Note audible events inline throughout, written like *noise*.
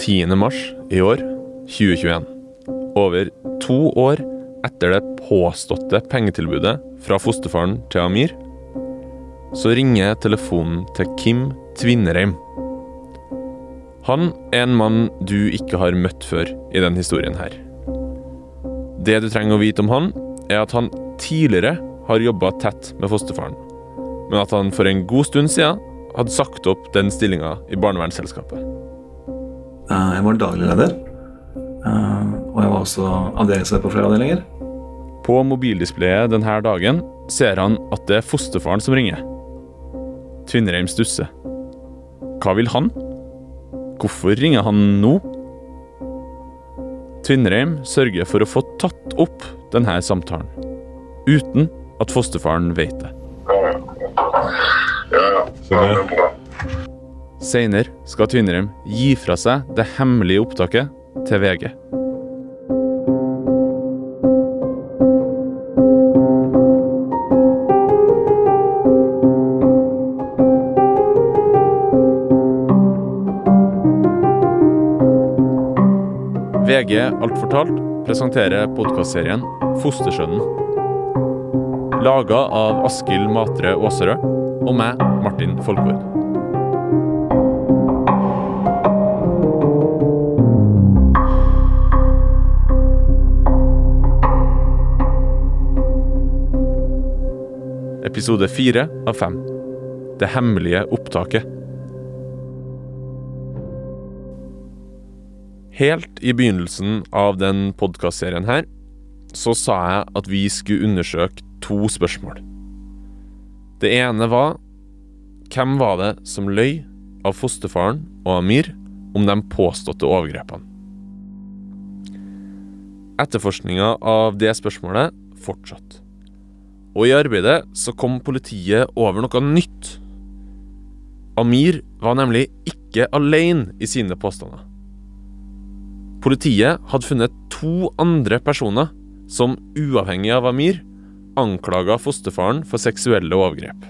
10. mars i år, 2021, over to år etter det påståtte pengetilbudet fra fosterfaren til Amir, så ringer telefonen til Kim Tvinnereim. Han er en mann du ikke har møtt før i denne historien her. Det du trenger å vite om han, er at han tidligere har jobba tett med fosterfaren, men at han for en god stund siden hadde sagt opp den stillinga i barnevernsselskapet. Eh, Jeg var daglig leder, eh, og jeg var også avdelingsleder på flere avdelinger. På mobildisplayet denne dagen ser han at det er fosterfaren som ringer. Tvinnereim stusser. Hva vil han? Hvorfor ringer han nå? Tvinnereim sørger for å få tatt opp denne samtalen, uten at fosterfaren vet det. Ja, ja. ja det er bra. Senere skal Tvinnereim gi fra seg det hemmelige opptaket til VG. VG Alt fortalt presenterer podkastserien Fostersønnen. Laga av Askild Matre Aaserød og meg, Martin Folkvord. Episode fire av fem. Det hemmelige opptaket. Helt i begynnelsen av den podkastserien her, så sa jeg at vi skulle undersøke to spørsmål. Det ene var hvem var det som løy av fosterfaren og Amir om de påståtte overgrepene? Etterforskninga av det spørsmålet fortsatte. Og i arbeidet så kom politiet over noe nytt. Amir var nemlig ikke alene i sine påstander. Politiet hadde funnet to andre personer som, uavhengig av Amir, anklaga fosterfaren for seksuelle overgrep.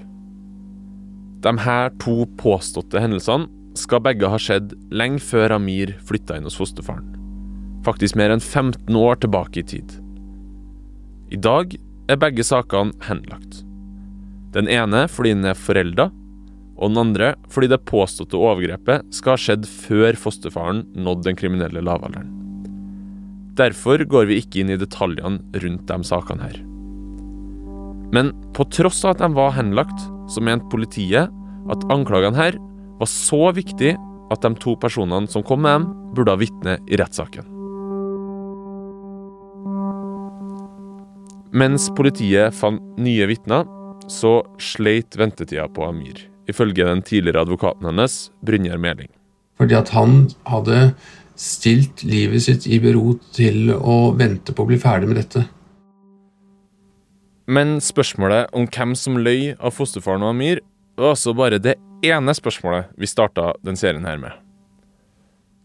De her to påståtte hendelsene skal begge ha skjedd lenge før Amir flytta inn hos fosterfaren. Faktisk mer enn 15 år tilbake i tid. I dag er begge sakene henlagt. Den ene fordi den er forelda, og den andre fordi det påståtte overgrepet skal ha skjedd før fosterfaren nådde den kriminelle lavalderen. Derfor går vi ikke inn i detaljene rundt de sakene her. Men på tross av at de var henlagt, så mente politiet at anklagene her var så viktige at de to personene som kom med dem, burde ha vitne i rettssaken. Mens politiet fant nye vitner, så sleit ventetida på Amir, ifølge den tidligere advokaten hennes, Brynjar Meling. Fordi at han hadde stilt livet sitt i bero til å vente på å bli ferdig med dette. Men spørsmålet om hvem som løy av fosterfaren og Amir, var altså bare det ene spørsmålet vi starta den serien her med.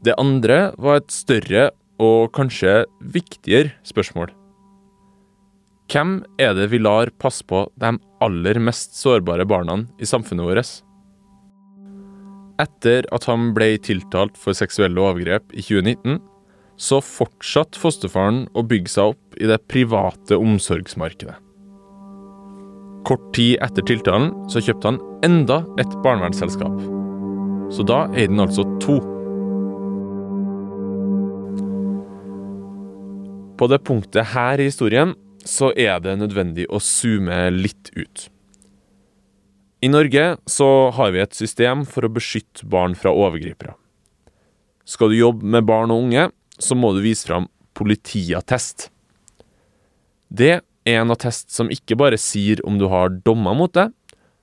Det andre var et større og kanskje viktigere spørsmål. Hvem er det vi lar passe på de aller mest sårbare barna i samfunnet vårt? Etter at han ble tiltalt for seksuelle overgrep i 2019, så fortsatte fosterfaren å bygge seg opp i det private omsorgsmarkedet. Kort tid etter tiltalen så kjøpte han enda et barnevernsselskap. Så da er den altså to. På det punktet her i historien så er det nødvendig å zoome litt ut. I Norge så har vi et system for å beskytte barn fra overgripere. Skal du jobbe med barn og unge, så må du vise fram politiattest. Det er en attest som ikke bare sier om du har dommer mot deg,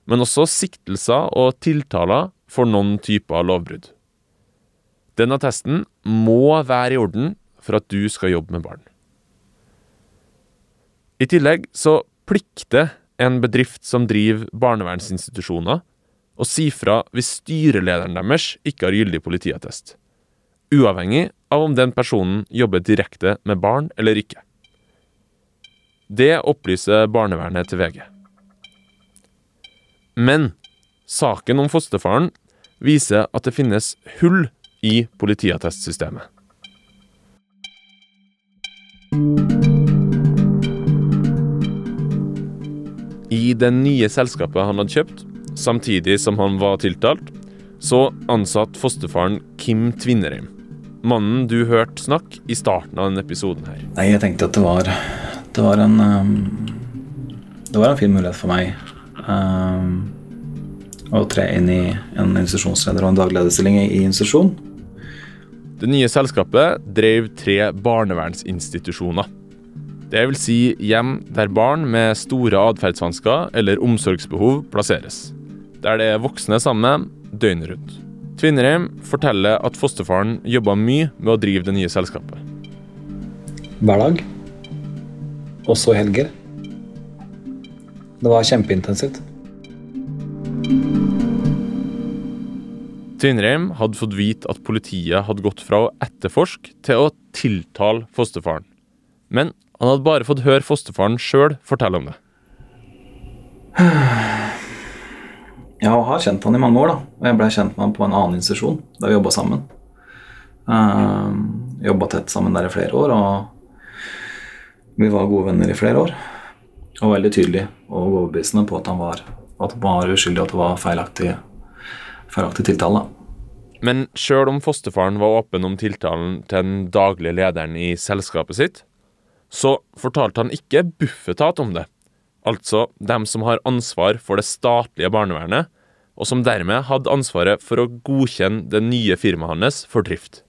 men også siktelser og tiltaler for noen typer lovbrudd. Den attesten må være i orden for at du skal jobbe med barn. I tillegg så plikter en bedrift som driver barnevernsinstitusjoner, å si fra hvis styrelederen deres ikke har gyldig politiattest. Uavhengig av om den personen jobber direkte med barn eller ikke. Det opplyser barnevernet til VG. Men saken om fosterfaren viser at det finnes hull i politiattestsystemet. I det nye selskapet han hadde kjøpt, samtidig som han var tiltalt, så ansatte fosterfaren Kim Tvinnerheim. Mannen du hørte snakke i starten av denne episoden her. Nei, jeg tenkte at det var Det var en um, Det var en fin mulighet for meg um, å tre inn i en institusjonsleder og en daglederstilling i institusjon. Det nye selskapet drev tre barnevernsinstitusjoner. Det vil si hjem der barn med store atferdsvansker eller omsorgsbehov plasseres. Der det er voksne sammen døgnet rundt. Tvinnerheim forteller at fosterfaren jobba mye med å drive det nye selskapet. Hver dag. Også helger. Det var kjempeintensivt. Tvinnerheim hadde fått vite at politiet hadde gått fra å etterforske til å tiltale fosterfaren. Men han hadde bare fått høre fosterfaren sjøl fortelle om det. Jeg har kjent han i mange år, da. Og jeg ble kjent med han på en annen institusjon da vi jobba sammen. Uh, jobba tett sammen der i flere år, og vi var gode venner i flere år. Og veldig tydelig og overbevisende på at han var, at han var uskyldig, at det var feilaktig, feilaktig tiltale. Men sjøl om fosterfaren var åpen om tiltalen til den daglige lederen i selskapet sitt, så fortalte han ikke Bufetat om det altså dem som har ansvar for det statlige barnevernet, og som dermed hadde ansvaret for å godkjenne det nye firmaet hans for drift.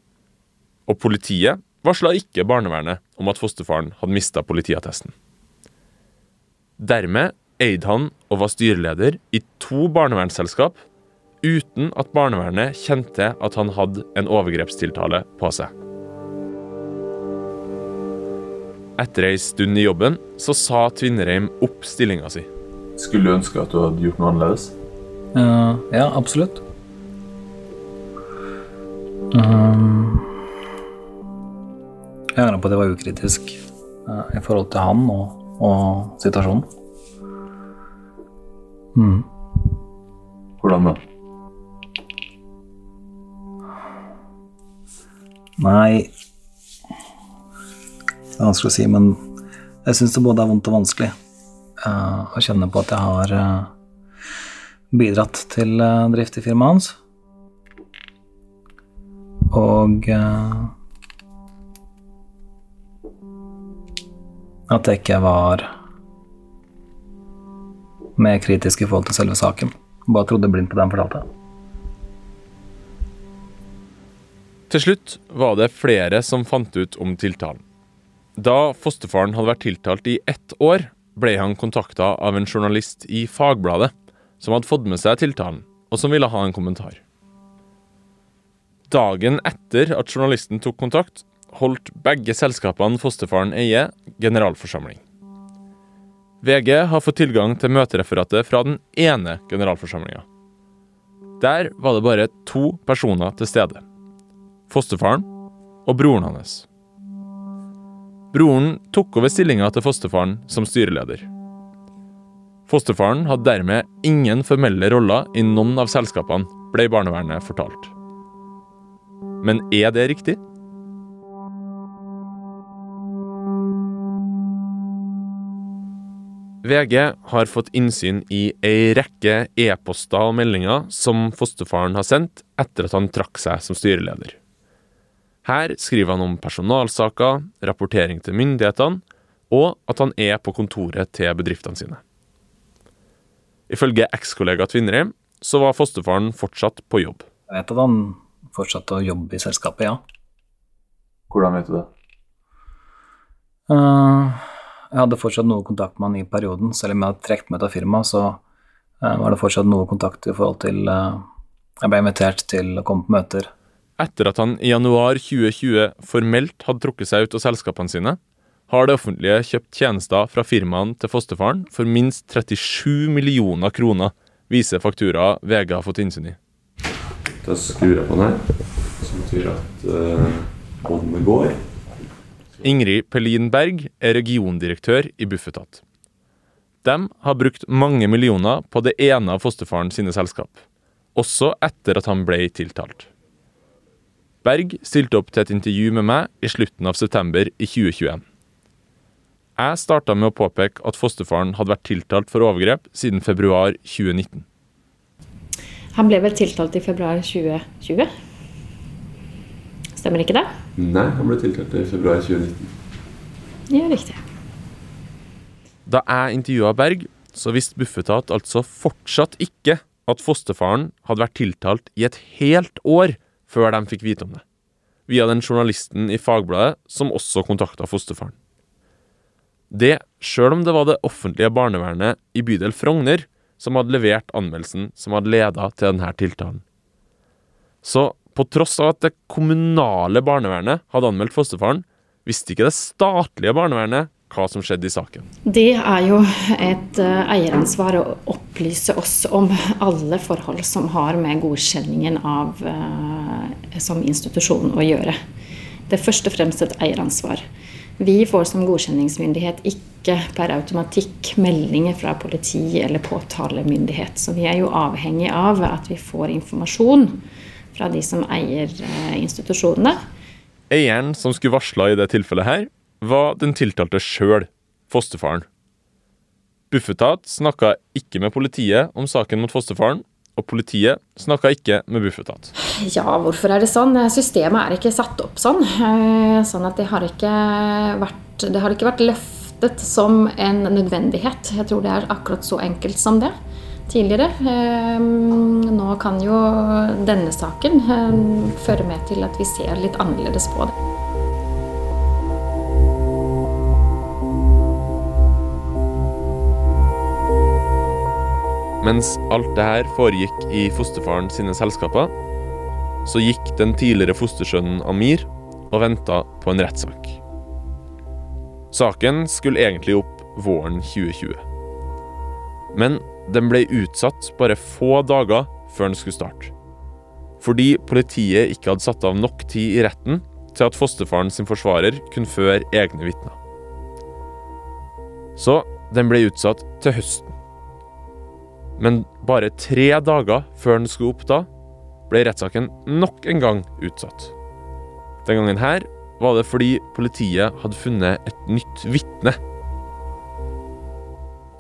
Og politiet varsla ikke barnevernet om at fosterfaren hadde mista politiattesten. Dermed eide han og var styreleder i to barnevernsselskap uten at barnevernet kjente at han hadde en overgrepstiltale på seg. Etter ei stund i jobben så sa Tvinnereim opp stillinga si. Skulle du ønske at du hadde gjort noe annerledes? Uh, ja, absolutt. Um, jeg angrer på at jeg var ukritisk uh, i forhold til han og, og situasjonen. Mm. Hvordan da? Nei Det er vanskelig å si, men jeg syns det både er vondt og vanskelig uh, å kjenne på at jeg har uh, bidratt til uh, drift i firmaet hans. Og at jeg ikke var mer kritisk i forhold til selve saken. Bare trodde blindt på det han fortalte. Til slutt var det flere som fant ut om tiltalen. Da fosterfaren hadde vært tiltalt i ett år, ble han kontakta av en journalist i Fagbladet som hadde fått med seg tiltalen, og som ville ha en kommentar. Dagen etter at journalisten tok kontakt, holdt begge selskapene fosterfaren eier, generalforsamling. VG har fått tilgang til møtereferatet fra den ene generalforsamlinga. Der var det bare to personer til stede. Fosterfaren og broren hans. Broren tok over stillinga til fosterfaren som styreleder. Fosterfaren hadde dermed ingen formelle roller i noen av selskapene, ble barnevernet fortalt. Men er det riktig? VG har fått innsyn i ei rekke e-poster og meldinger som fosterfaren har sendt etter at han trakk seg som styreleder. Her skriver han om personalsaker, rapportering til myndighetene, og at han er på kontoret til bedriftene sine. Ifølge ekskollega Tvinnereim så var fosterfaren fortsatt på jobb. Jeg vet at han fortsatte å jobbe i selskapet, ja. Hvordan vet du det? Uh, jeg hadde fortsatt noe kontakt med han i perioden. Selv om jeg hadde trukket meg ut av firmaet, så uh, var det fortsatt noe kontakt i forhold til uh, Jeg ble invitert til å komme på møter. Etter at han i januar 2020 formelt hadde trukket seg ut av selskapene sine, har det offentlige kjøpt tjenester fra firmaene til fosterfaren for minst 37 millioner kroner, viser fakturaer VG har fått innsyn i. Da skrur jeg på den her, som betyr at uh, går. Ingrid Pelin Berg er regiondirektør i Bufetat. De har brukt mange millioner på det ene av fosterfaren sine selskap, også etter at han ble tiltalt. Berg stilte opp til et intervju med meg i slutten av september i 2021. Jeg starta med å påpeke at fosterfaren hadde vært tiltalt for overgrep siden februar 2019. Han ble vel tiltalt i februar 2020? Stemmer ikke det? Nei, han ble tiltalt i februar 2019. Ja, riktig. Da jeg intervjua Berg, så visste Bufetat altså fortsatt ikke at fosterfaren hadde vært tiltalt i et helt år før de fikk vite om det. Via den journalisten i Fagbladet som også kontakta fosterfaren. Det sjøl om det var det offentlige barnevernet i bydel Frogner som hadde levert anmeldelsen som hadde leda til denne tiltalen. Så på tross av at det kommunale barnevernet hadde anmeldt fosterfaren, visste ikke det statlige barnevernet hva som skjedde i saken. Det er jo et uh, eieransvar å opplyse oss om alle forhold som har med godkjenningen av uh, som institusjon å gjøre. Det er først og fremst et eieransvar. Vi får som godkjenningsmyndighet ikke per automatikk meldinger fra politi eller påtalemyndighet. Så vi er jo avhengig av at vi får informasjon fra de som eier uh, institusjonene. Eieren som skulle varsla i det tilfellet her, var den tiltalte sjøl, fosterfaren. Bufetat snakka ikke med politiet om saken mot fosterfaren, og politiet snakka ikke med Bufetat. Ja, hvorfor er det sånn? Systemet er ikke satt opp sånn. Eh, sånn at det har ikke vært, det har ikke vært løftet som en nødvendighet. Jeg tror det er akkurat så enkelt som det tidligere. Eh, nå kan jo denne saken eh, føre med til at vi ser litt annerledes på det. Mens alt det her foregikk i fosterfaren sine selskaper, så gikk den tidligere fostersønnen Amir og venta på en rettssak. Saken skulle egentlig opp våren 2020. Men den ble utsatt bare få dager før den skulle starte. Fordi politiet ikke hadde satt av nok tid i retten til at fosterfaren sin forsvarer kunne føre egne vitner. Så den ble utsatt til høsten. Men bare tre dager før den skulle opp da, ble rettssaken nok en gang utsatt. Den gangen her var det fordi politiet hadde funnet et nytt vitne.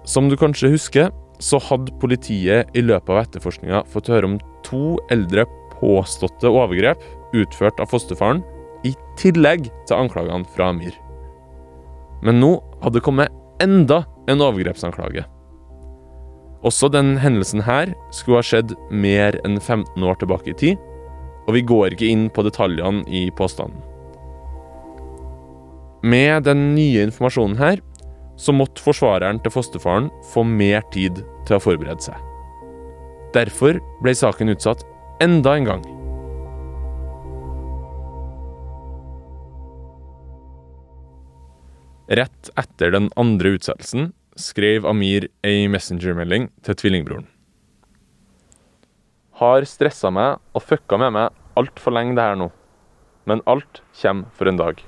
Som du kanskje husker, så hadde politiet i løpet av etterforskninga fått høre om to eldre påståtte overgrep utført av fosterfaren, i tillegg til anklagene fra Amir. Men nå hadde det kommet enda en overgrepsanklage. Også den hendelsen her skulle ha skjedd mer enn 15 år tilbake i tid, og vi går ikke inn på detaljene i påstanden. Med den nye informasjonen her, så måtte forsvareren til fosterfaren få mer tid til å forberede seg. Derfor ble saken utsatt enda en gang. Rett etter den andre utsettelsen skrev Amir ei messengermelding til tvillingbroren. Har stressa meg og fucka med meg altfor lenge det her nå, men alt kommer for en dag.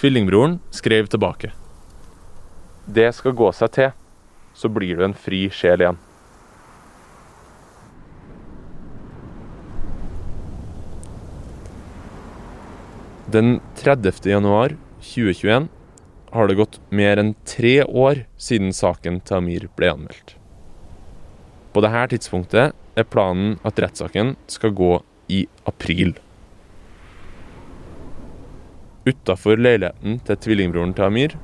Tvillingbroren skrev tilbake. Det skal gå seg til, så blir du en fri sjel igjen. Den 30. januar 2021 har det gått mer enn tre år siden saken til Amir ble anmeldt. På dette tidspunktet er planen at rettssaken skal gå i april. Utafor leiligheten til tvillingbroren til Amir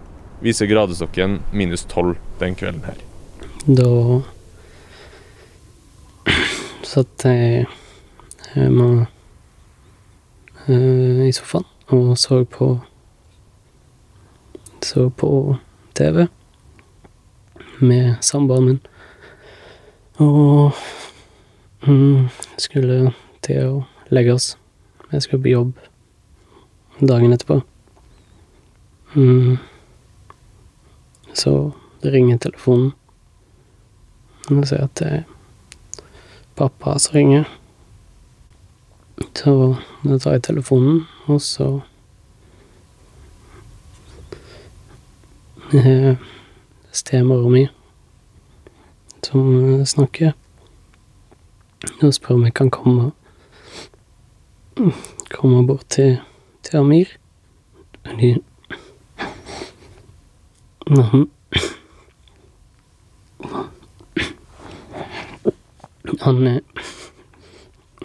viser gradestokken minus tolv den kvelden her. Da satt jeg hjemme eh, i sofaen og så på Så på TV med samboeren min. Og mm, skulle til å legge oss. Jeg skulle på jobb dagen etterpå. Mm. Så ringer telefonen. Og ser at det er pappa som ringer. Så da tar jeg telefonen, og så *laughs* Stemora mi som eh, snakker. Og spør om jeg kan komme Komme bort til, til Amir. Fordi han Han er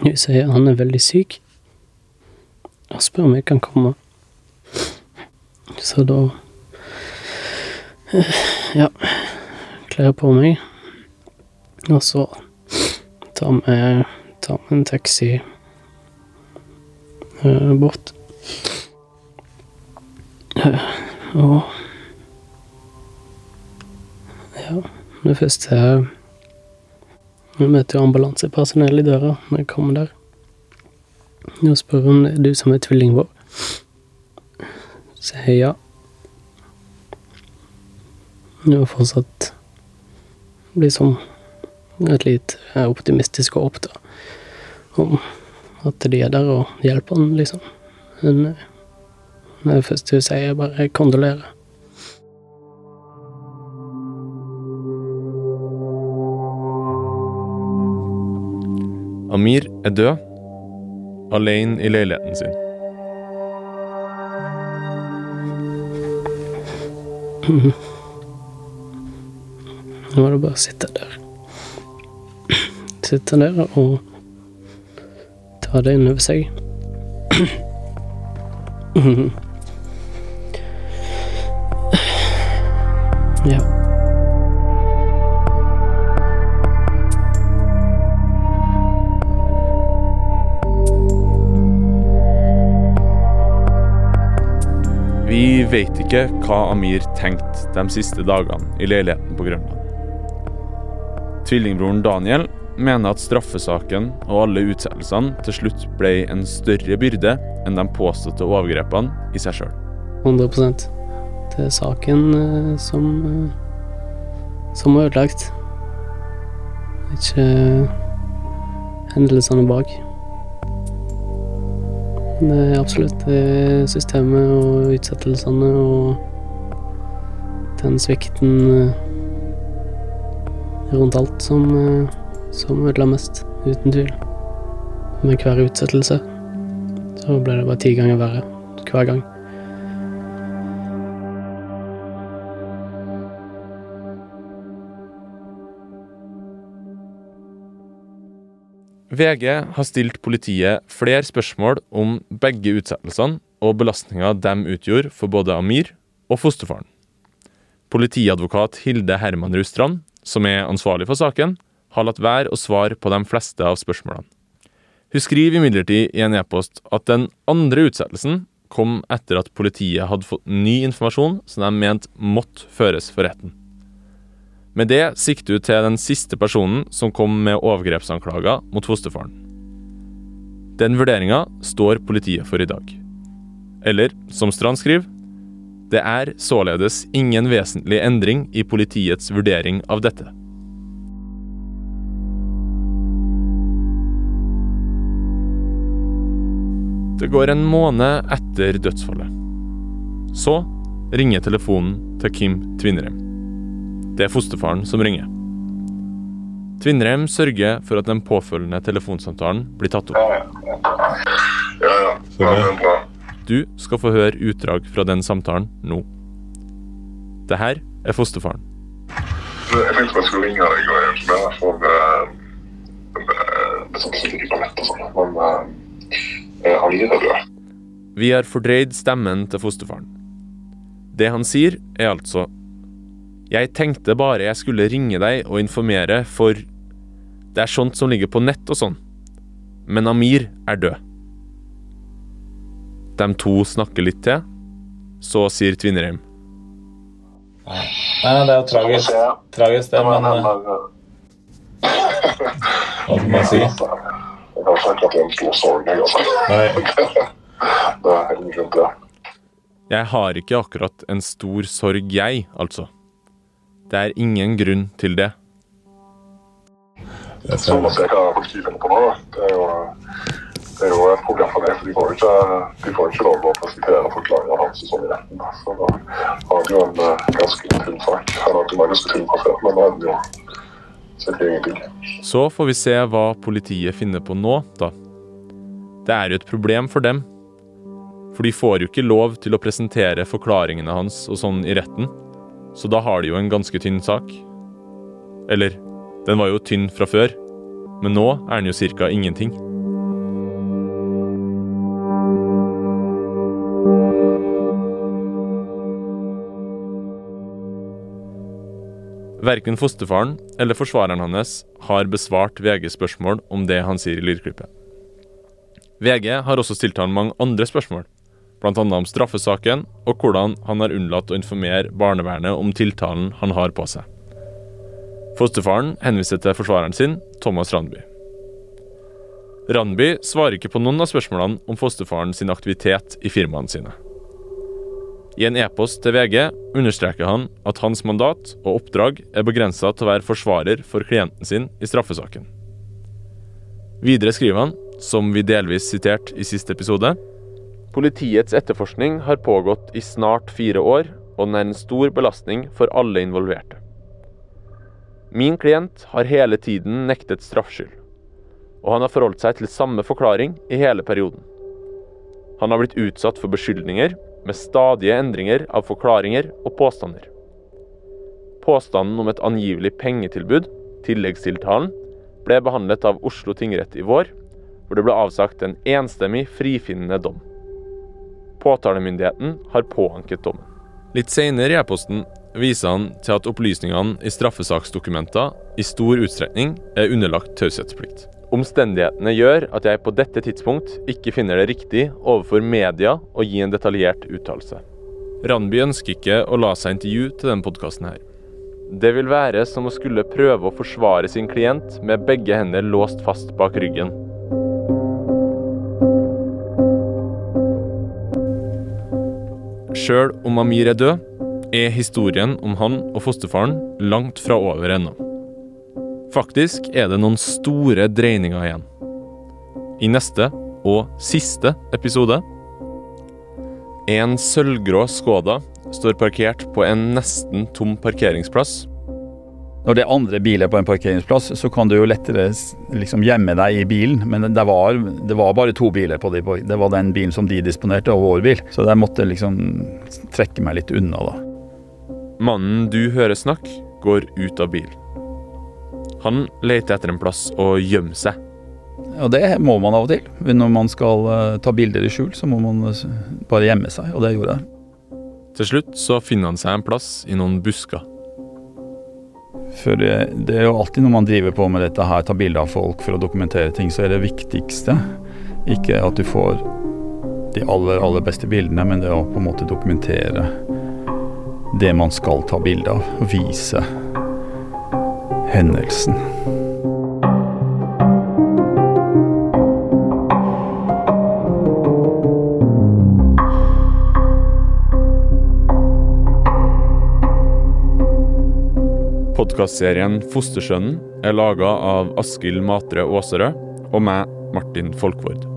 Hun sier han er veldig syk, og spør om jeg kan komme. Så da *sighs* Ja, kler på meg, og så tar vi tar en taxi eh, bort. *sighs* Og Ja, det første Vi møter jo ambulansepersonell i døra når jeg kommer der. Og spør om det er du som er tvillingen vår. Sier ja. Det fortsatt fortsatt liksom et litt eh, optimistisk håp, da. Om at de er der og hjelper han, liksom. Men eh, det første hun sier, er bare 'kondolerer'. Amir er død, alene i leiligheten sin. *laughs* Nå er det bare å sitte der. Sitte der og ta det inn over seg. Ja. Vi vet ikke hva Amir tenkte de siste dagene i leiligheten på Grønland. Tvillingbroren Daniel mener at straffesaken og alle utsettelsene til slutt ble en større byrde enn de påståtte overgrepene i seg sjøl. 100% Det er saken eh, som eh, som er ødelagt. Ikke hendelsene bak. Det er absolutt det systemet og utsettelsene og den svikten eh, rundt alt som, eh, som ødela mest, uten tvil. Med hver utsettelse så ble det bare ti ganger verre hver gang. VG har stilt politiet flere spørsmål om begge utsettelsene og belastninga de utgjorde for både Amir og fosterfaren. Politiadvokat Hilde Herman Rustrand, som er ansvarlig for saken, har latt være å svare på de fleste av spørsmålene. Hun skriver imidlertid i en e-post at den andre utsettelsen kom etter at politiet hadde fått ny informasjon som de mente måtte føres for retten. Med det sikter hun til den siste personen som kom med overgrepsanklager mot fosterfaren. Den vurderinga står politiet for i dag. Eller, som Strand skriver, det er således ingen vesentlig endring i politiets vurdering av dette. Det går en måned etter dødsfallet. Så ringer telefonen til Kim Tvinnerem. Det er fosterfaren som ringer. Tvinnerem sørger for at den påfølgende telefonsamtalen blir tatt opp. Ja, ja. ja ja. ja, bra. Du skal få høre utdrag fra den samtalen nå. Det her er fosterfaren. Jeg tenkte jeg skulle ringe deg og hjelpe med for uh, det som ligger på nett og sånn. Men han lider død. Vi har fordreid stemmen til fosterfaren. Det han sier, er altså Jeg tenkte bare jeg skulle ringe deg og informere, for det er sånt som ligger på nett og sånn. Men Amir er død. De to snakker litt til. Så sier Tvinnerheim. Nei, nei, det er jo tragisk, tragisk det, men eh, hva skal man si? Jeg kan snakke at er en stor sorg, jeg, altså. *laughs* Det er helt til det. Jeg har ikke akkurat en stor sorg, jeg, altså. Det er ingen grunn til det. det Så må skal se hva politiet finner på nå. da. Det er jo, det er jo et problem for meg, for de får ikke, de får ikke lov å presentere forklaringene hans sånn i retten. da. Så da har vi jo en eh, ganske tynn sak. Eller den var ganske tynn fra før, men nå er den jo. Så får vi se hva politiet finner på nå, da. Det er jo et problem for dem. For de får jo ikke lov til å presentere forklaringene hans og sånn i retten, så da har de jo en ganske tynn sak. Eller, den var jo tynn fra før, men nå er den jo cirka ingenting. Verken fosterfaren eller forsvareren hans har besvart VGs spørsmål om det han sier i lydklippet. VG har også stilt han mange andre spørsmål, bl.a. om straffesaken og hvordan han har unnlatt å informere barnevernet om tiltalen han har på seg. Fosterfaren henviser til forsvareren sin, Thomas Randby. Randby svarer ikke på noen av spørsmålene om fosterfaren sin aktivitet i firmaene sine. I en e-post til VG understreker han at hans mandat og oppdrag er begrensa til å være forsvarer for klienten sin i straffesaken. Videre skriver han, som vi delvis siterte i siste episode, Politiets etterforskning har pågått i snart fire år, og den er en stor belastning for alle involverte. Min klient har hele tiden nektet straffskyld, og han har forholdt seg til samme forklaring i hele perioden. Han har blitt utsatt for beskyldninger med stadige endringer av forklaringer og påstander. Påstanden om et angivelig pengetilbud, tilleggstiltalen, ble behandlet av Oslo tingrett i vår, hvor det ble avsagt en enstemmig frifinnende dom. Påtalemyndigheten har påanket dommen. Litt senere i e-posten viser han til at opplysningene i straffesaksdokumenter i stor utstrekning er underlagt taushetsplikt. Omstendighetene gjør at jeg på dette tidspunkt ikke finner det riktig overfor media å gi en detaljert uttalelse. Randby ønsker ikke å la seg intervjue til denne podkasten her. Det vil være som å skulle prøve å forsvare sin klient med begge hender låst fast bak ryggen. Sjøl om Amir er død, er historien om han og fosterfaren langt fra over ennå. Faktisk er det noen store dreininger igjen. I neste og siste episode En sølvgrå Skoda står parkert på en nesten tom parkeringsplass. Når det er andre biler på en parkeringsplass, så kan du jo lettere liksom gjemme deg i bilen. Men det var, det var bare to biler på de. Det var den bilen som de disponerte, og vår bil. Så jeg måtte liksom trekke meg litt unna, da. Mannen du hører snakk, går ut av bilen. Han leter etter en plass å gjemme seg. Og det må man av og til. Når man skal uh, ta bilder i skjul, så må man uh, bare gjemme seg, og det gjorde jeg. Til slutt så finner han seg en plass i noen busker. For det, det er jo alltid når man driver på med dette her, tar bilder av folk for å dokumentere ting, så er det viktigste ikke at du får de aller, aller beste bildene, men det å på en måte dokumentere det man skal ta bilde av, vise hendelsen. Podkastserien Fostersønnen er laga av Askild Matre Aasere og meg, Martin Folkvord.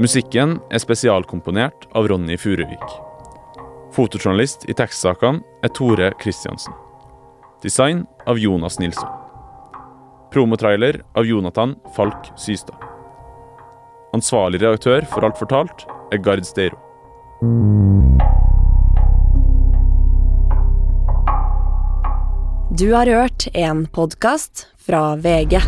Musikken er spesialkomponert av Ronny Furuvik. Fotojournalist i tekstsakene er Tore Kristiansen. Design av Jonas Nilsson. Promotrailer av Jonathan Falk Systad. Ansvarlig redaktør for Alt fortalt er Gard Steiro. Du har hørt en podkast fra VG.